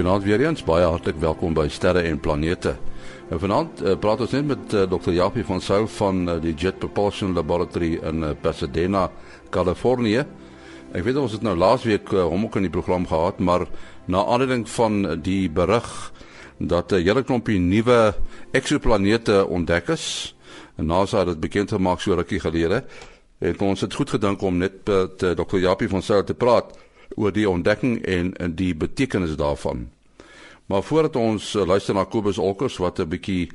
Goeienaand weer eens, baie hartlik welkom by Sterre en Planete. En vanaand uh, praat ons net met uh, Dr. Japie van Sail van uh, die Jet Propulsion Laboratory in uh, Pasadena, Kalifornië. Ek weet ons het nou laasweek uh, hom ook in die program gehad, maar na aanleiding van die berig dat 'n uh, hele klompie nuwe eksoplanete ontdek is, en NASA het dit bekend gemaak so rukkie gelede, het ons dit goed gedink om net met uh, Dr. Japie van Sail te praat oor die ontdekking en, en die betekenis daarvan. Maar voordat ons uh, luister na Kobus Olkers wat 'n bietjie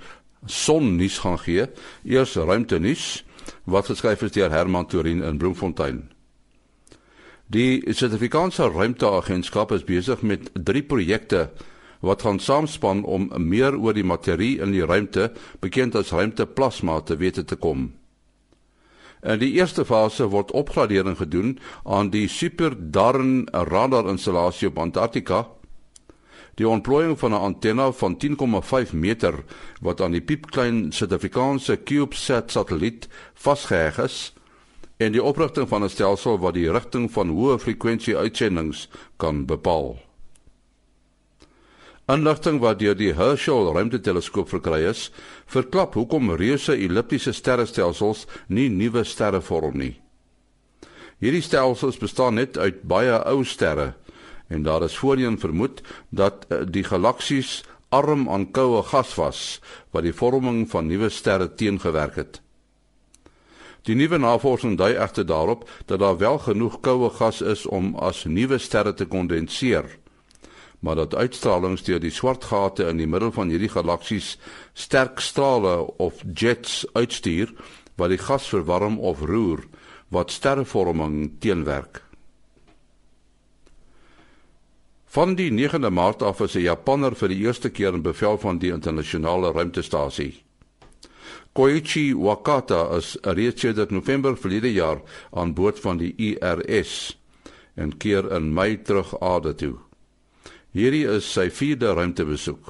sonnuus gaan gee, eers ruimte nuus wat geskryf is deur Herman Torin in Bloemfontein. Die Suid-Afrikaanse Ruimteagentskap is besig met drie projekte wat gaan saamspan om meer oor die materie in die ruimte, bekend as ruimteplasma, te wete te kom. In die eerste fase word opgradering gedoen aan die Super Darn radar installasie op Antarktika. Die ontplooiing van 'n antenne van 10,5 meter wat aan die piepklein Suid-Afrikaanse CubeSat satelliet vasgeheg is en die oprigting van 'n stelsel wat die rigting van hoë frekwensie uitsendings kan bepaal. Aanligting wat deur die Herschel ruimteteleskoop verkry is, verklap hoekom reuse elliptiese sterrestelsels nie nuwe sterre vorm nie. Hierdie stelsels bestaan net uit baie ou sterre en daar is voorheen vermoed dat eh, die galaksies arm aan koue gas was wat die vorming van nuwe sterre teengewerk het. Die nuwe navorsing dui egter daarop dat daar wel genoeg koue gas is om as nuwe sterre te kondenseer maar dat uitstraling deur die swart gate in die middel van hierdie galaksies sterk strale of jets uitstuur wat die gas verwarm of roer wat sterrevorming teenwerk. Van die 9de Maart af is 'n Japanner vir die eerste keer in bevel van die internasionale ruimtestasie. Koichi Wakata is reeds sedert November verlede jaar aan boord van die IRS en keer in Mei terug aarde toe. Hierdie is sy vierde ruimtebesoek.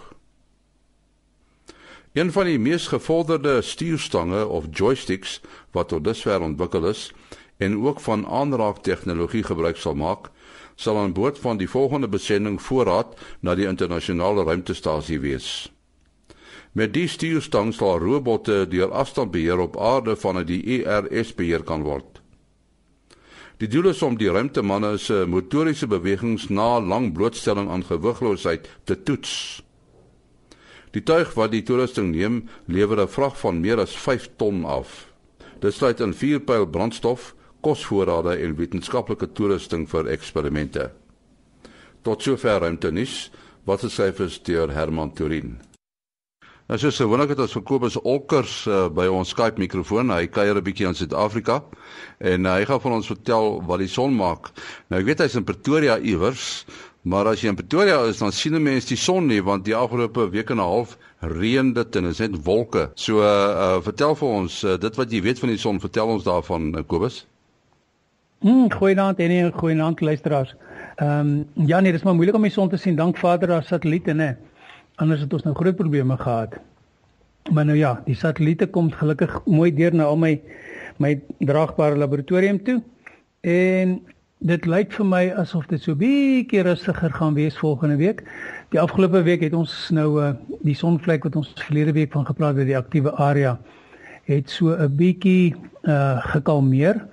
Een van die mees gevorderde stuurstange of joysticks wat tot dusver ontwikkel is en ook van aanraak tegnologie gebruik sal maak, sal aan boord van die volgende besending voorraad na die internasionale ruimtestasie wees. Met die stuurstang sal robotte deur afstandbeheer op aarde vanuit die ERS beheer kan word. Die doel is om die ruimtemanne se motoriese bewegings na lang blootstelling aan gewigloosheid te toets. Die tuig wat die toerusting neem, lewer 'n vrag van meer as 5 ton af. Dit sluit in vierpyl brandstof, kosvoorrade en wetenskaplike toerusting vir eksperimente. Tot sover ruimte nis, wat is deur Herman Turin. Nou soos gewoonlik het ons vir Kobus Olkers uh, by ons Skype mikrofoon. Hy kuier 'n bietjie in Suid-Afrika en uh, hy gaan van ons vertel wat die son maak. Nou ek weet hy's in Pretoria iewers, maar as jy in Pretoria is, dan sien 'n mens die son nie want die afgelope week en 'n half reën dit en dit is net wolke. So uh, uh vertel vir ons uh, dit wat jy weet van die son, vertel ons daarvan uh, Kobus. Mm, goeienaand en 'n goeienaand luisteraars. Ehm um, ja nee, dit is maar moeilik om die son te sien. Dank Vader daar satelliete, né? Anders het ons nou groot probleme gehad. Maar nou ja, die satelliete kom gelukkig mooi deur na al my my draagbare laboratorium toe. En dit lyk vir my asof dit so bietjie rustiger gaan wees volgende week. Die afgelope week het ons nou uh, die sonvlek wat ons verlede week van gepraat het, die aktiewe area het so 'n bietjie uh gekalmeer.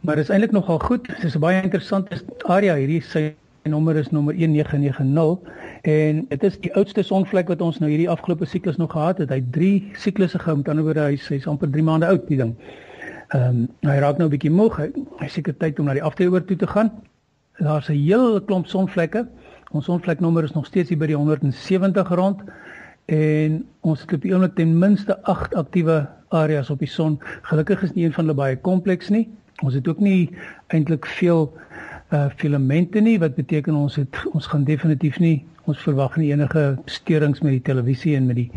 Maar dit is eintlik nogal goed. Dit is 'n baie interessante area hierdie sy nommer is nommer 1990 en dit is die oudste sonvlek wat ons nou hierdie afgelope siklus nog gehad het. Hy het 3 siklusse gehou. Met ander woorde, hy hy's amper 3 maande oud, die ding. Ehm um, hy raak nou 'n bietjie moeg. Hy, seker tyd om na die afteoor toe te gaan. Daar's 'n hele klomp sonvlekke. Ons sonvlek nommer is nog steeds hier by die 170 rond en ons het op die oomblik ten minste 8 aktiewe areas op die son. Gelukkig is nie een van hulle baie kompleks nie. Ons het ook nie eintlik veel uh filamente nie wat beteken ons het ons gaan definitief nie ons verwag nie enige steurings met die televisie en met die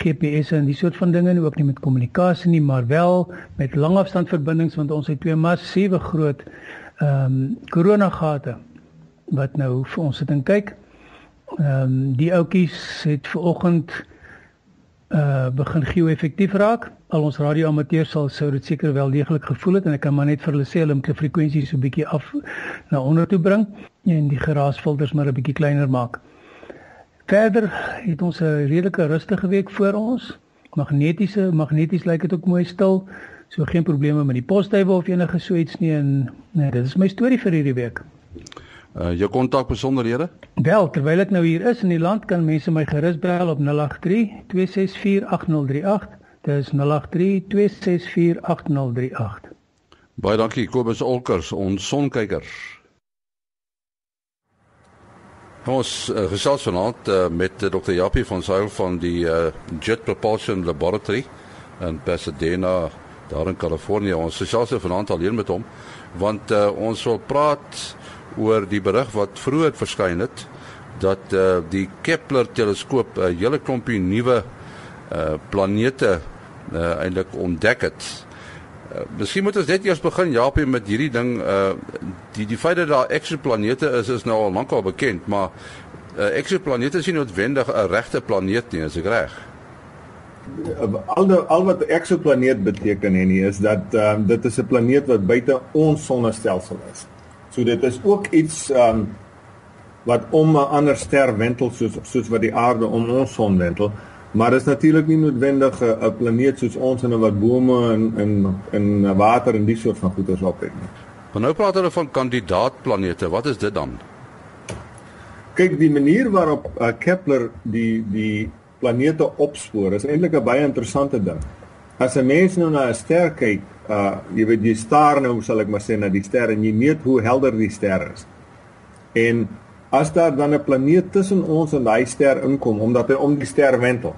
GPS en die soort van dinge nie ook nie met kommunikasie nie maar wel met langafstandverbindings want ons het twee massiewe groot ehm um, koronagate wat nou vir ons sit en kyk. Ehm um, die ouetjies het ver oggend uh begin geo-effektief raak. Al ons radioamateurs sal sou dit seker wel deeglik gevoel het en ek kan maar net vir hulle sê hulle moet die frekwensie so 'n bietjie af na onder toe bring en die geraasfilters maar 'n bietjie kleiner maak. Verder het ons 'n redelike rustige week voor ons. Magnetiese magneties lyk dit ook mooi stil. So geen probleme met die posduiwe of enige so iets nie en nee, dit is my storie vir hierdie week. Uh jou kontak besonderhede? Wel, terwyl ek nou hier is in die land kan mense my gerus bel op 083 264 8038. Dis 083 264 8038. Baie dankie Kobus Olkers, ons sonkyker. Ons uh, gesels vanaand uh, met Dr. Japie van Sail van die uh, Jet Propulsion Laboratory in Pasadena, daar in Kalifornië. Ons gesels vanaand alleen met hom want uh, ons wil praat oor die berig wat vroeër verskyn het dat uh, die Kepler teleskoop 'n uh, hele klompie nuwe uh, planete uh, eintlik ontdek het. Uh, miskien moet ons net eers begin Japie met hierdie ding uh die die feit dat daar eksoplanete is is nou al lankal bekend, maar uh, eksoplanete is nie noodwendig 'n regte planeet nie, is ek reg? Al die, al wat eksoplaneet beteken en nie is dat um, dit is 'n planeet wat buite ons sonnestelsel is. So dit is ook iets um wat om 'n ander ster wentel soos soos wat die aarde om ons son wentel. Maar dit is natuurlik nie noodwendig 'n planeet soos ons en wat bome en en en water en die soort van goeders op het nie. Maar nou praat hulle van kandidaatplanete. Wat is dit dan? Kyk, die manier waarop uh, Kepler die die planete opspoor is eintlik 'n baie interessante ding. As 'n mens nou na 'n ster kyk, uh jy weet jy staar nou sal ek maar sê na die ster en jy meet hoe helder die ster is. En as daar dan 'n planeet tussen ons en daai ster inkom omdat hy om die ster wentel.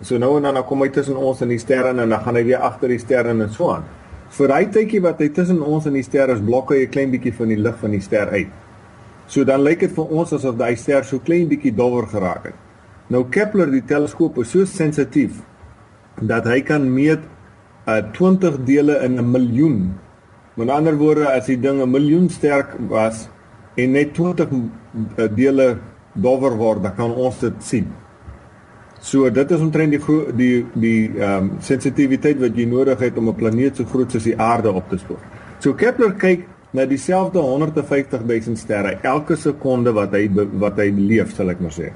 So nou en dan dan kom hy tussen ons en die ster en dan gaan hy weer agter die ster en so aan. Vir daai tydjie wat hy tussen ons en die ster is, blok hy 'n klein bietjie van die lig van die ster uit. So dan lyk dit vir ons asof daai ster so klein bietjie dowwer geraak het. Nou Kepler die teleskoop is so sensitief dat hy kan meet uh 20 dele in 'n miljoen. Met ander woorde, as die ding 'n miljoen sterk was en net 20 uh, dele dowwer word, dan kan ons dit sien. So dit is omtrent die die die ehm um, sensitiwiteit wat jy nodig het om 'n planeet so groot soos die aarde op te spoor. So Kepler kyk na dieselfde 150 000 sterre elke sekonde wat hy wat hy leef, sal ek maar sê.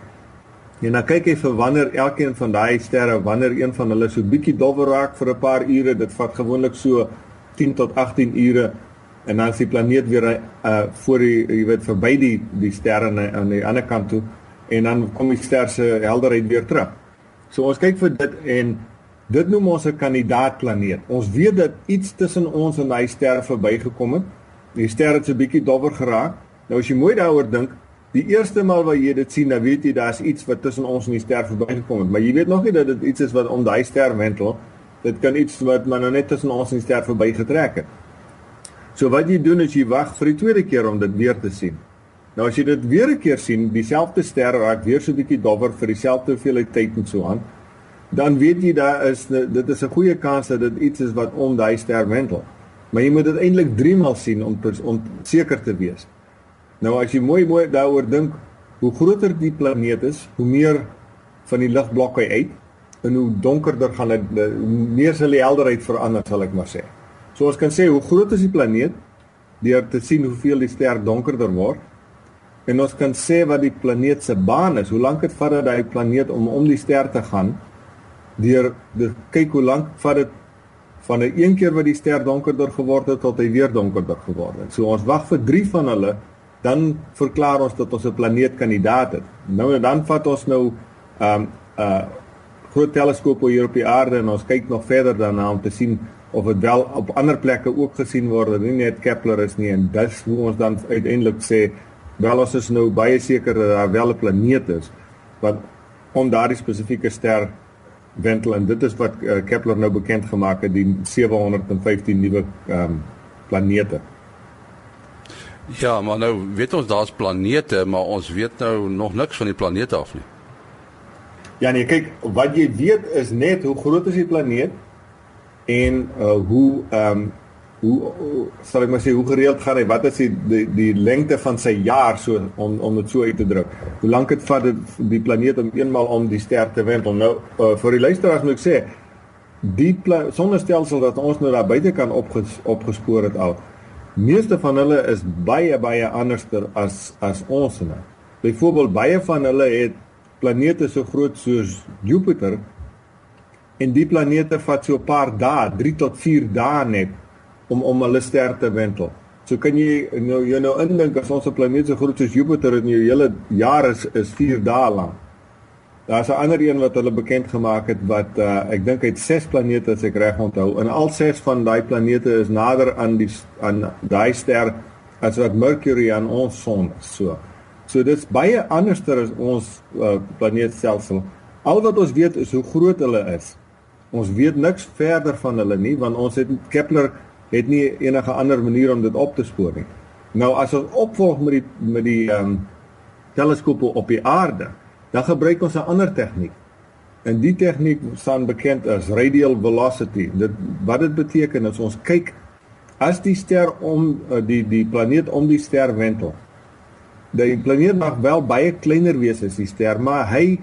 En dan kyk hy vir wanneer elkeen van daai sterre, wanneer een van hulle so bietjie dowwer raak vir 'n paar ure, dit vat gewoonlik so 10 tot 18 ure en dan as die planeet weer uh voor die jy weet verby die die sterre aan die ander kant toe en dan kom die ster se helderheid weer terug. So ons kyk vir dit en dit noem ons 'n kandidaatplaneet. Ons weet dat iets tussen ons en daai ster verbygekom het. Die ster het so bietjie dowwer geraak. Nou as jy mooi daaroor dink, Die eerste maal wat jy dit sien, dan weet jy daar's iets wat tussen ons en die ster verbygekom het, maar jy weet nog nie dat dit iets is wat om daai ster wentel. Dit kan iets wat maar nou net tussen ons en die ster verbygetrek het. So wat jy doen is jy wag vir die tweede keer om dit weer te sien. Nou as jy dit weer 'n keer sien, dieselfde ster raak weer so 'n bietjie dowwer vir dieselfde hoeveelheid tyd en so aan, dan weet jy daar is dit is 'n goeie kans dat dit iets is wat om daai ster wentel. Maar jy moet dit eintlik 3 maal sien om om seker te wees. Nou as jy mooi mooi daaroor dink, hoe groter die planeet is, hoe meer van die ligblok hy uit en hoe donkerder gaan dit hoe meer sal die helderheid verander, sal ek maar sê. So ons kan sê hoe groot is die planeet deur te sien hoeveel die ster donkerder word. En ons kan sê wat die planeet se baan is, hoe lank dit vat dat hy planeet om om die ster te gaan deur te kyk hoe lank vat dit van 'n een keer wat die ster donkerder geword het tot hy weer donkerder geword het. So ons wag vir 3 van hulle dan verklaar ons dat ons 'n planeetkandidaat het. Nou en dan vat ons nou 'n um, 'n uh, groot teleskoop hier op die aarde en ons kyk nog verder daarna om te sien of dit wel op ander plekke ook gesien word, nie net Kepler is nie en dis hoe ons dan uiteindelik sê wel ons is nou baie seker dat daar wel 'n planeet is wat om daardie spesifieke ster wentel en dit is wat uh, Kepler nou bekend gemaak het die 715 nuwe um, planete. Ja, maar nou weet ons daar's planete, maar ons weet nou nog niks van die planete af nie. Ja nee, kyk, wat jy weet is net hoe groot is die planeet en uh hoe ehm um, hoe sal ek maar sê hoe gereeld gaan hy? Wat is die die, die lengte van sy jaar so om om dit so uit te druk? Hoe lank dit vat dit die planeet om eenmal om die ster te wentel? Nou uh, vir die luisteraars moet ek sê die sonnestelsel wat ons nou daar buite kan opges, opgespoor het al meeste van hulle is baie baie anderster as as ons nou. Byvoorbeeld baie van hulle het planete so groot soos Jupiter en die planete vat so 'n paar dae, 3 tot 4 dae net om om hulle ster te wentel. So kan jy nou jy nou indink as ons 'n planeet so groot soos Jupiter in jou hele jaar is is 4 dae lank. Daar's 'n ander een wat hulle bekend gemaak het wat uh, ek dink uit 6 planete as ek reg onthou. En al 6 van daai planete is nader aan die aan daai ster as wat Mercury aan ons son is. So. So dit's baie anderster as ons uh, planeetstelsel. Al wat ons weet is hoe groot hulle is. Ons weet niks verder van hulle nie want ons het Kepler het nie enige ander manier om dit op te spoor nie. Nou as ons opvolg met die met die ehm um, teleskope op die aarde, dan gebruik ons 'n ander tegniek. En die tegniek staan bekend as radial velocity. Dit wat dit beteken is ons kyk as die ster om eh, die die planeet om die ster wentel. Die planeet mag wel baie kleiner wees as die ster, maar hy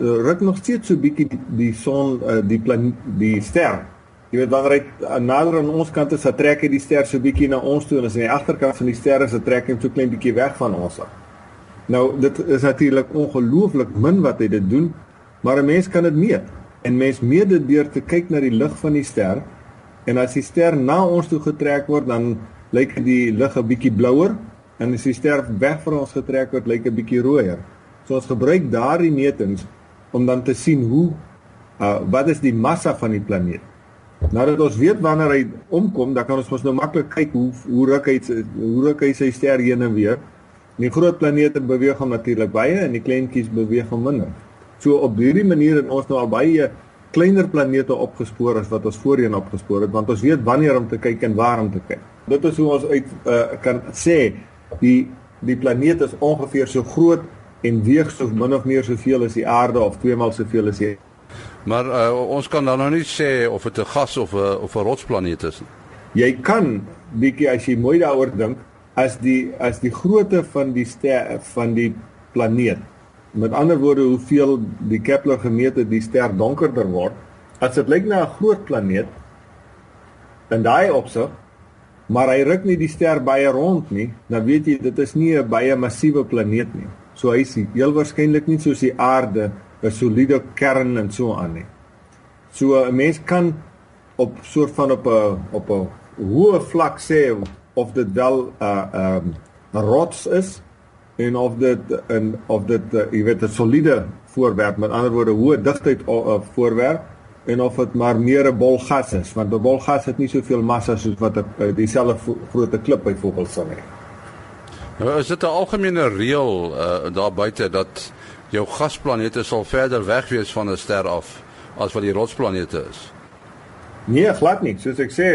uh, ruk nog steeds so bietjie die, son uh, die planeet die ster Jy weet wanneer hy nader aan ons kant is, dan trek hy die ster so bietjie na ons toe en as hy aan die agterkant van die ster is, dan trek hy hom so klein bietjie weg van ons af. Nou dit is natuurlik ongelooflik min wat hy dit doen, maar 'n mens kan dit meet. En mens meet dit deur te kyk na die lig van die ster. En as die ster na ons toe getrek word, dan lyk die lig 'n bietjie blouer en as die ster weg van ons getrek word, lyk 'n bietjie rooier. So ons gebruik daardie metings om dan te sien hoe uh, wat is die massa van die planeet Nou dat ons weet wanneer hy omkom, dan kan ons mos nou maklik kyk hoe hoe ruk hy hoe ruk hy sy ster heen en weer. Die groot planete beweeg hom natuurlik baie en die kleintjies beweeg hom minder. So op hierdie manier het ons nou al baie kleiner planete opgespoor as wat ons voorheen opgespoor het want ons weet wanneer om te kyk en waar om te kyk. Dit is hoe ons uit uh, kan sê die die planeet is ongeveer so groot en weeg so min of meer soveel as die aarde of twee maal soveel as die Maar uh, ons kan dan nou nie sê of dit 'n gas of 'n of 'n rotsplaneet is nie. Jy kan bietjie as jy mooi daaroor dink, as die as die grootte van die ster van die planeet. Met ander woorde, hoeveel die Kepler gemeet het die ster donkerder word, as dit lyk na 'n groot planeet in daai opsig, maar hy ruk nie die ster baie rond nie, dan weet jy dit is nie 'n baie massiewe planeet nie. So hy is heel waarskynlik nie soos die aarde 'n soliede kern en so aan nie. So 'n mens kan op soort van op 'n op 'n hoë vlak sê of dit wel 'n uh, 'n um, rots is en of dit en of dit uh, jy weet 'n soliede voorwerp met ander woorde hoë digtheid uh, voorwerp en of dit maar meer 'n bol gas is want 'n bol gas het nie soveel massa soos wat 'n uh, dieselfde groot klip byvoorbeeld sal hê. Nou is dit 'n algemene reël uh, daar buite dat jou gasplanete sal verder weg wees van 'n ster af as wat die rotsplanete is. Nee, glad nie. Soos ek sê,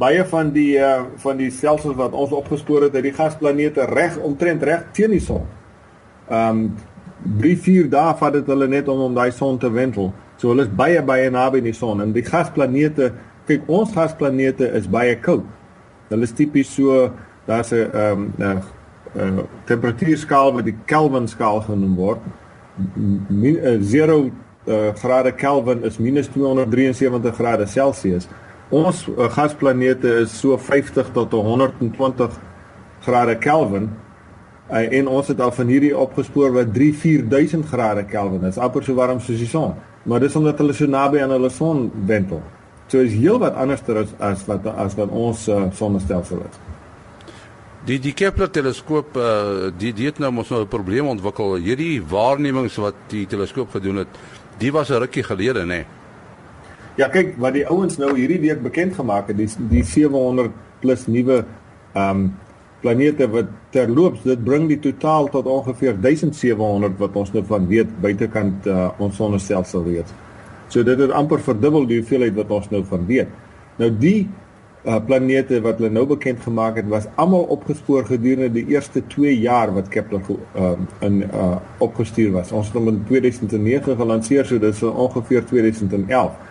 baie van die uh van die stelsels wat ons opgespoor het, het die gasplanete reg omtrent reg teen die son. Um 3-4 dae vat dit hulle net om om daai son te wentel. So hulle is baie baie naby die son en die gasplanete, kyk ons gasplanete is baie koud. Hulle is tipies so daar's 'n um 'n uh, temperatuurskaal wat die Kelvin skaal genoem word min, uh, 0 uh, grade Kelvin is minus 273 grade Celsius. Ons uh, gasplanete is so 50 tot 120 grade Kelvin. Uh, en ons het al van hierdie opgespoor wat 3 4000 grade Kelvin is, amper so warm soos die son. Maar dis omdat hulle so naby aan hulle son wentel. So is heel wat anderster as as wat as wat ons uh, sonnestelsel is. Die die Kepler teleskoop uh die die het nou mos nou 'n probleem ontwikkel. Hierdie waarnemings wat die teleskoop gedoen het, die was 'n rukkie gelede, nê. Nee. Ja, kyk, wat die ouens nou hierdie week bekend gemaak het, die die 700 plus nuwe um planete wat terloops, dit bring die totaal tot ongeveer 1700 wat ons nou van weet buitekant uh, ons sonnestelsel weet. So dit het amper verdubbel die hoeveelheid wat ons nou van weet. Nou die uh, planete wat hulle nou bekend gemaak het was almal opgespoor gedurende die eerste 2 jaar wat Kepler uh, in uh, opgestuur was. Ons het hom in 2009 gelanseer, so dit is ongeveer 2011.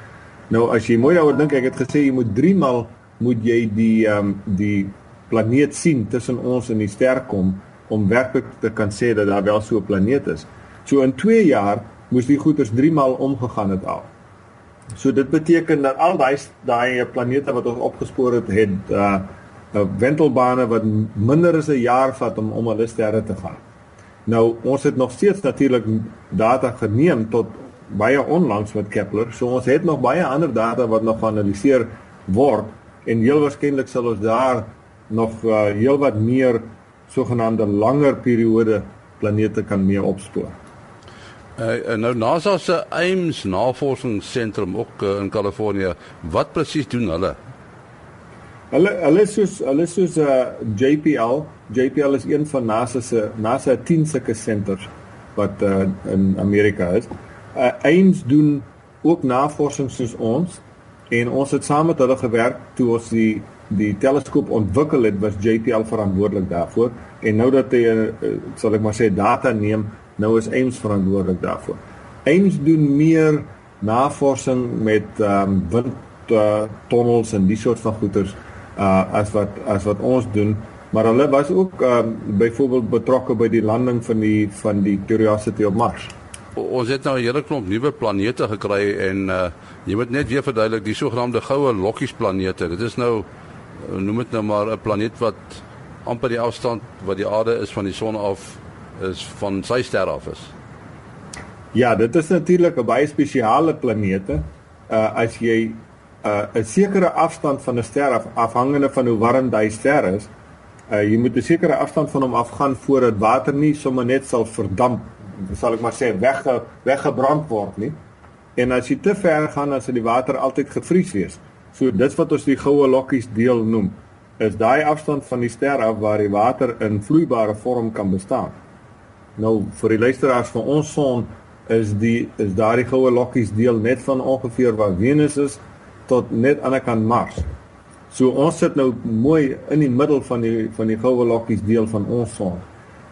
Nou as jy mooi daaroor dink, ek het gesê jy moet 3 maal moet jy die um, die planeet sien tussen ons en die ster kom om werklik te kan sê dat daar wel so 'n planeet is. So in 2 jaar moes die goeters 3 maal omgegaan het al. So dit beteken dat al daai daai planete wat ons opgespoor het het uh wentelbane wat minder as 'n jaar vat om om hulle sterre te gaan. Nou ons het nog steeds natuurlik data geneem tot baie onlangs met Kepler. So ons het nog baie ander data wat nog geanaliseer word en heel waarskynlik sal ons daar nog uh, heelwat meer sogenaamde langer periode planete kan mee opspoor. Uh, nou NASA se Ames Navorsingsentrum ook uh, in Kalifornië, wat presies doen hulle? Hulle hulle is soos hulle is soos 'n uh, JPL. JPL is een van NASA se NASA 10 sulke senters wat uh, in Amerika is. Uh, Ames doen ook navorsing soos ons en ons het saam met hulle gewerk toe ons die die teleskoop ontwikkel het was JPL verantwoordelik daarvoor en nou dat hy uh, sal ek maar sê data neem nou is Ames verantwoordelik daarvoor. Ames doen meer navorsing met ehm um, wind uh, tunnels en die soort van goeders uh as wat as wat ons doen maar hulle was ook um byvoorbeeld betrokke by die landing van die van die Curiosity op Mars. Ons het nou 'n hele klomp nuwe planete gekry en uh jy moet net weer verduidelik die sogenaamde goue lokkies planete. Dit is nou noem dit nou maar 'n planeet wat amper die afstand wat die aarde is van die son af is van sy ster af is. Ja, dit is natuurlik 'n baie spesiale planete. Uh as jy uh, 'n sekere afstand van 'n ster af, afhangende van hoe warm daai ster is. Uh, jy moet 'n sekere afstand van hom afgaan voordat water nie sommer net sal verdamp, sal ek maar sê wegge weggebrand word nie. En as jy te ver gaan, dan sal die water altyd gevries wees. So dis wat ons die goue lokkies deel noem. Is daai afstand van die ster af waar die water in vloeibare vorm kan bestaan. Nou vir die luisteraars van ons son is die is daardie goue lokkies deel net van ongeveer waar Venus is tot net aan die kant Mars. So ons sit nou mooi in die middel van die van die goue lokkies deel van ons son.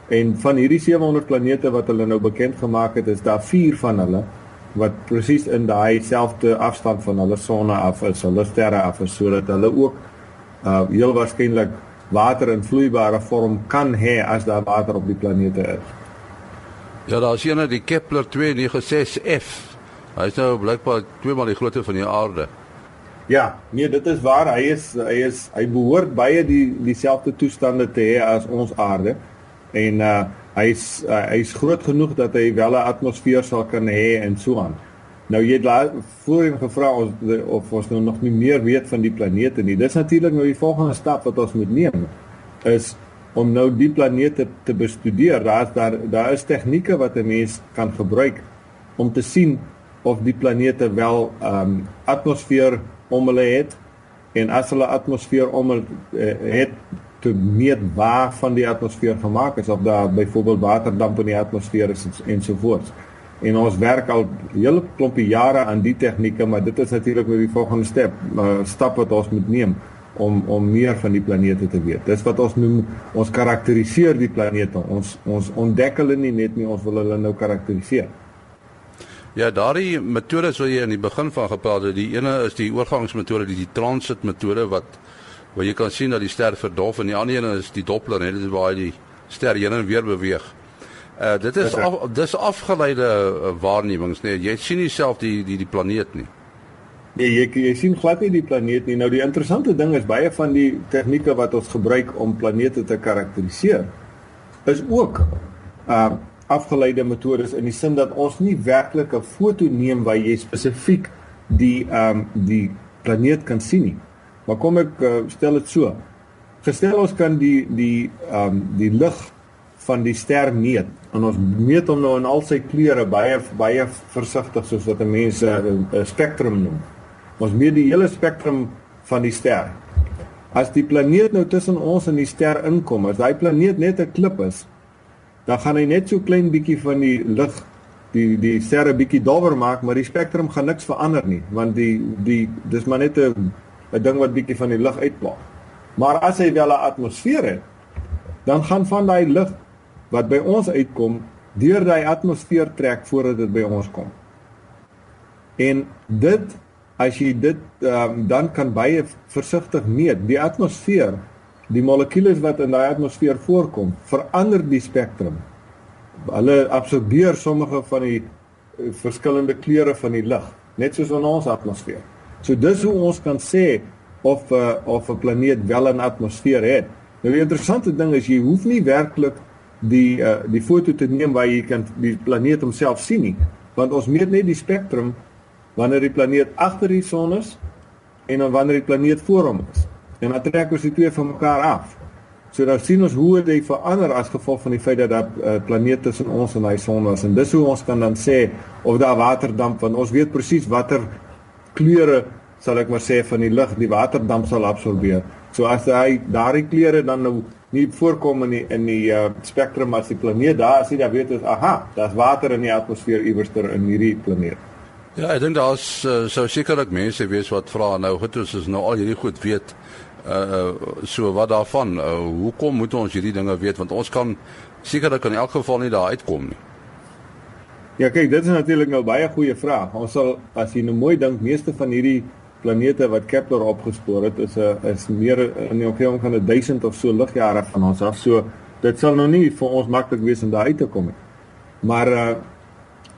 En van hierdie 700 planete wat hulle nou bekend gemaak het, is daar 4 van hulle wat presies in daai selfde afstand van hulle sonne af is, hulle sterre af is sodat hulle ook uh heel waarskynlik water in vloeibare vorm kan hê as daar water op die planete is. Ja, daar is ene die Kepler 296f. Hy is nou blykbaar twee maal die grootte van die aarde. Ja, nee, dit is waar. Hy is hy is hy behoort baie die dieselfde toestande te hê as ons aarde. En uh hy's uh, hy's groot genoeg dat hy wel 'n atmosfeer sal kan hê en so aan. Nou jy het voorheen gevra ons of ons nou nog nie meer weet van die planete nie. Dis natuurlik nou die volgende stap wat ons moet neem is om nou die planete te bestudeer. Daar's daar daar is tegnieke wat 'n mens kan gebruik om te sien of die planete wel ehm um, atmosfeer om hulle het en as hulle atmosfeer om hulle uh, het te meet waar van die atmosfeer gemaak is of daar byvoorbeeld waterdamp in die atmosfeer is ensovoorts. En ons werk al hele klompie jare aan die tegnieke, maar dit is natuurlik weer die volgende stap, uh, stap wat ons moet neem om om meer van die planete te weet. Dis wat ons noem ons karakteriseer die planete. Ons ons ontdek hulle nie net nie, ons wil hulle nou karakteriseer. Ja, daardie metodes wat jy in die begin van gepraat het, die ene is die oorgangsmetode, die, die transit metode wat waar jy kan sien dat die ster verdof en die ander een is die Doppler, net dit waar die ster heen en weer beweeg. Uh dit is af, dis afgeleide uh, waarnemings, nee, jy sien nie self die die die planeet nie. Nee, jy jy sien glad nie die planeet nie. Nou die interessante ding is baie van die tegnieke wat ons gebruik om planete te karakteriseer is ook uh afgeleide metodes in die sin dat ons nie werklik 'n foto neem waar jy spesifiek die ehm um, die planeet kan sien nie. Maar kom ek uh, stel dit so. Gestel ons kan die die ehm um, die lig van die ster meet en ons meet hom nou in al sy kleure baie baie versigtig soos wat mense 'n spektrum noem. Ons meet die hele spektrum van die ster. As die planeet nou tussen ons en die ster inkom, as daai planeet net 'n klip is, dan gaan hy net so klein bietjie van die lig die die sterre bietjie dowwer maak, maar die spektrum gaan niks verander nie, want die die dis maar net 'n 'n ding wat bietjie van die lig uitplaag. Maar as hy wel 'n atmosfeer het, dan gaan van daai lig wat by ons uitkom, deur daai atmosfeer trek voordat dit by ons kom. En dit as jy dit um, dan kan baie versigtig meet, die atmosfeer die molekules wat in daai atmosfeer voorkom, verander die spektrum. Hulle absorbeer sommige van die uh, verskillende kleure van die lig, net soos in ons atmosfeer. So dis hoe ons kan sê of 'n uh, of 'n planeet wel 'n atmosfeer het. Nou die interessante ding is jy hoef nie werklik die uh, die foto te neem waar jy kan die planeet homself sien nie, want ons meet net die spektrum wanneer die planeet agter die son is en dan wanneer die planeet voor hom is. En dan trek ons die twee van mekaar af. So dan sien ons hoe dit verander as gevolg van die feit dat daar uh, planete tussen ons en hy son was en dis hoe ons kan dan sê of daar waterdamp want ons weet presies watter kleure sal ek maar sê van die lig die waterdamp sal absorbeer. So as hy daardie kleure dan nou nie voorkom in die in die uh, spektrum as die planeet daar as jy dan weet is aha, daar's water in die atmosfeer iewers ter in hierdie planeet. Ja, ek dink daar's uh, sou sekerlik mense wees wat vra nou goed ons is nou al hierdie goed weet uh so wat daarvan uh, hoekom moet ons hierdie dinge weet want ons kan sekerlik in elk geval nie daar uitkom nie. Ja, kyk, dit is natuurlik nou baie goeie vraag. Ons sal as jy nou mooi dink, meeste van hierdie planete wat Kepler opgespoor het is 'n is meer in die omgewing van 1000 of so ligjare van ons af. So dit sal nou nie vir ons maklik wees om daar uit te kom nie. Maar uh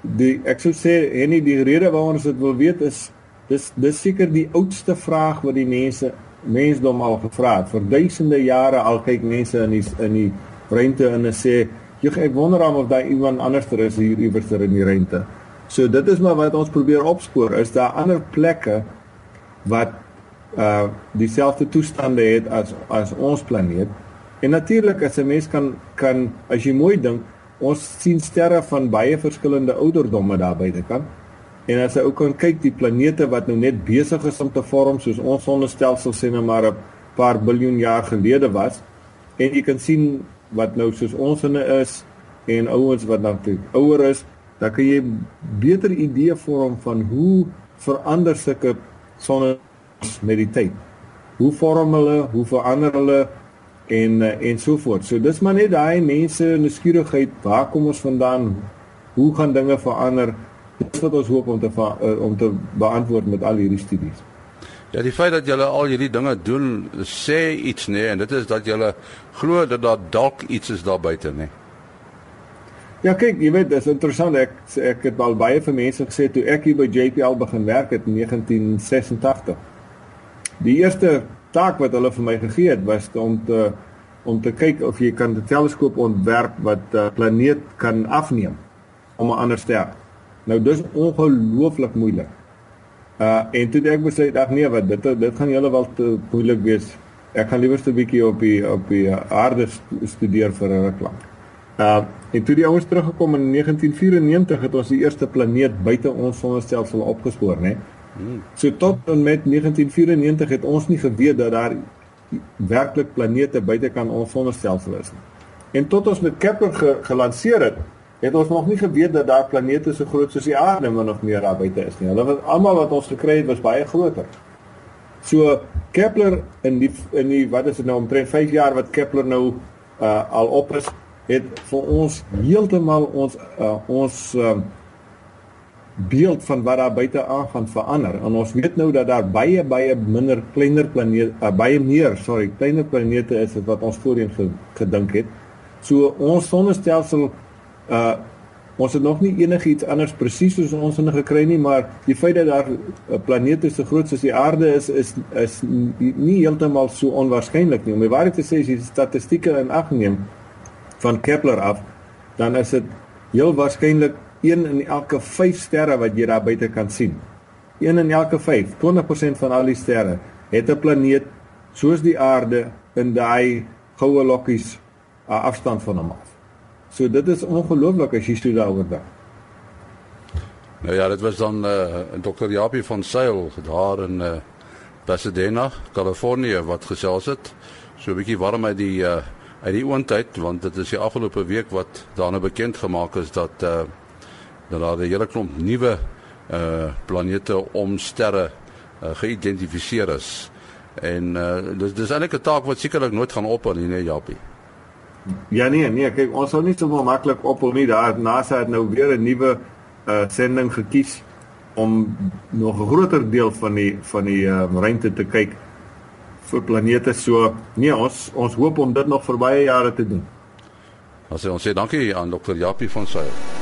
die ek sou sê en die rede waarom ons dit wil weet is dis dis seker die oudste vraag wat die mense mensdom al gevra het. Vir duisende jare al kyk mense in die in die ruimte en hulle sê, "Jy ek wonder of daar iemand anderster is hier iewers in die ruimte." So dit is maar wat ons probeer opspoor. Is daar ander plekke wat uh dieselfde toestande het as as ons planeet. En natuurlik as 'n mens kan kan as jy mooi dink, ons sien sterre van baie verskillende ouderdomme daar buitekant. En as jy ook kan kyk die planete wat nou net besig is om te vorm soos ons sonnestelsel sê nou maar 'n paar biljoen jaar gelede was en jy kan sien wat nou soos ons inne is en ouens wat nou ouer is, dan kan jy beter idee vorm van hoe verander sulke sonne met die tyd. Hoe vorm hulle, hoe verander hulle en eh, en so voort. So dis maar net daai mense nuuskierigheid, waar kom ons vandaan? Hoe gaan dinge verander? Dis wat ons hoop om te eh, om te beantwoord met al hierdie studies. Ja, die feit dat julle al hierdie dinge doen, sê iets nê nee, en dit is dat julle glo dat daar dalk iets is daar buite nê. Nee. Ja kyk, jy weet, dis interessant ek ek het al baie vir mense gesê toe ek hier by JPL begin werk het in 1986. Die eerste taak wat hulle vir my gegee het was om te om te kyk of jy kan 'n teleskoop ontwerp wat 'n uh, planeet kan afneem om 'n ander ster. Nou dis ongelooflik moeilik. Uh en toe ek besluit ag nee, wat dit dit gaan julle wel te moeilik wees. Ek gaan liewer 'n bietjie op die op die aarde studeer vir 'n ruk lank. Uh en toe die ouens teruggekom in 1994 het ons die eerste planeet buite ons sonnestelsel opgespoor, né? Hmm. So tot en met 1994 het ons nie geweet dat daar werklik planete buite kan ons sonnestelsel is nie. En tot ons met Kepler ge gelanseer het, het ons nog nie geweet dat daar planete so groot soos die aarde min of meer daar buite is nie. Hulle was almal wat ons gekry het was baie groter. So Kepler in die in die wat is dit nou omtrent 5 jaar wat Kepler nou uh al op is het vir ons heeltemal ons uh, ons uh, beeld van wat daar buite aangaan verander. En ons weet nou dat daar baie baie minder kleiner planete uh, baie meer, sorry, kleiner planete is as wat ons voorheen gedink het. So ons sonnestelsel uh ons het nog nie enigiets anders presies soos ons in gekry nie, maar die feit dat daar planete so groot soos die aarde is is is nie heeltemal so onwaarskynlik nie. Om die waarheid te sê, as jy statistieke in ag neem, van Kepler af, dan is dit heel waarskynlik 1 in elke 5 sterre wat jy daar buite kan sien. 1 in elke 5, 20% van al die sterre het 'n planeet soos die aarde in daai goue lokkies afstand van hom af. So dit is ongelooflik as jy so daaroor dink. Nou ja, dit was dan uh, Dr. Japie van Sail daar in uh, Pasadena, Kalifornië wat gesels het. So 'n bietjie warm uit die uh, uit die oondtyd want dit is die afgelope week wat daarna bekend gemaak is dat uh dat daar 'n hele klomp nuwe uh planete om sterre uh, geïdentifiseer is. En uh dis dis eintlik 'n taak wat sekerlik nooit gaan ophou nie, nee Japie. Ja nee, nee, kyk, ons sal nie so maklik ophou nie. Daar NASA het nou weer 'n nuwe uh sending gekies om nog 'n groter deel van die van die uh, ruimte te kyk vir planete so. Nee, ons ons hoop om dit nog vir baie jare te doen. Ons sê ons sê dankie aan Dr. Japie van Sail.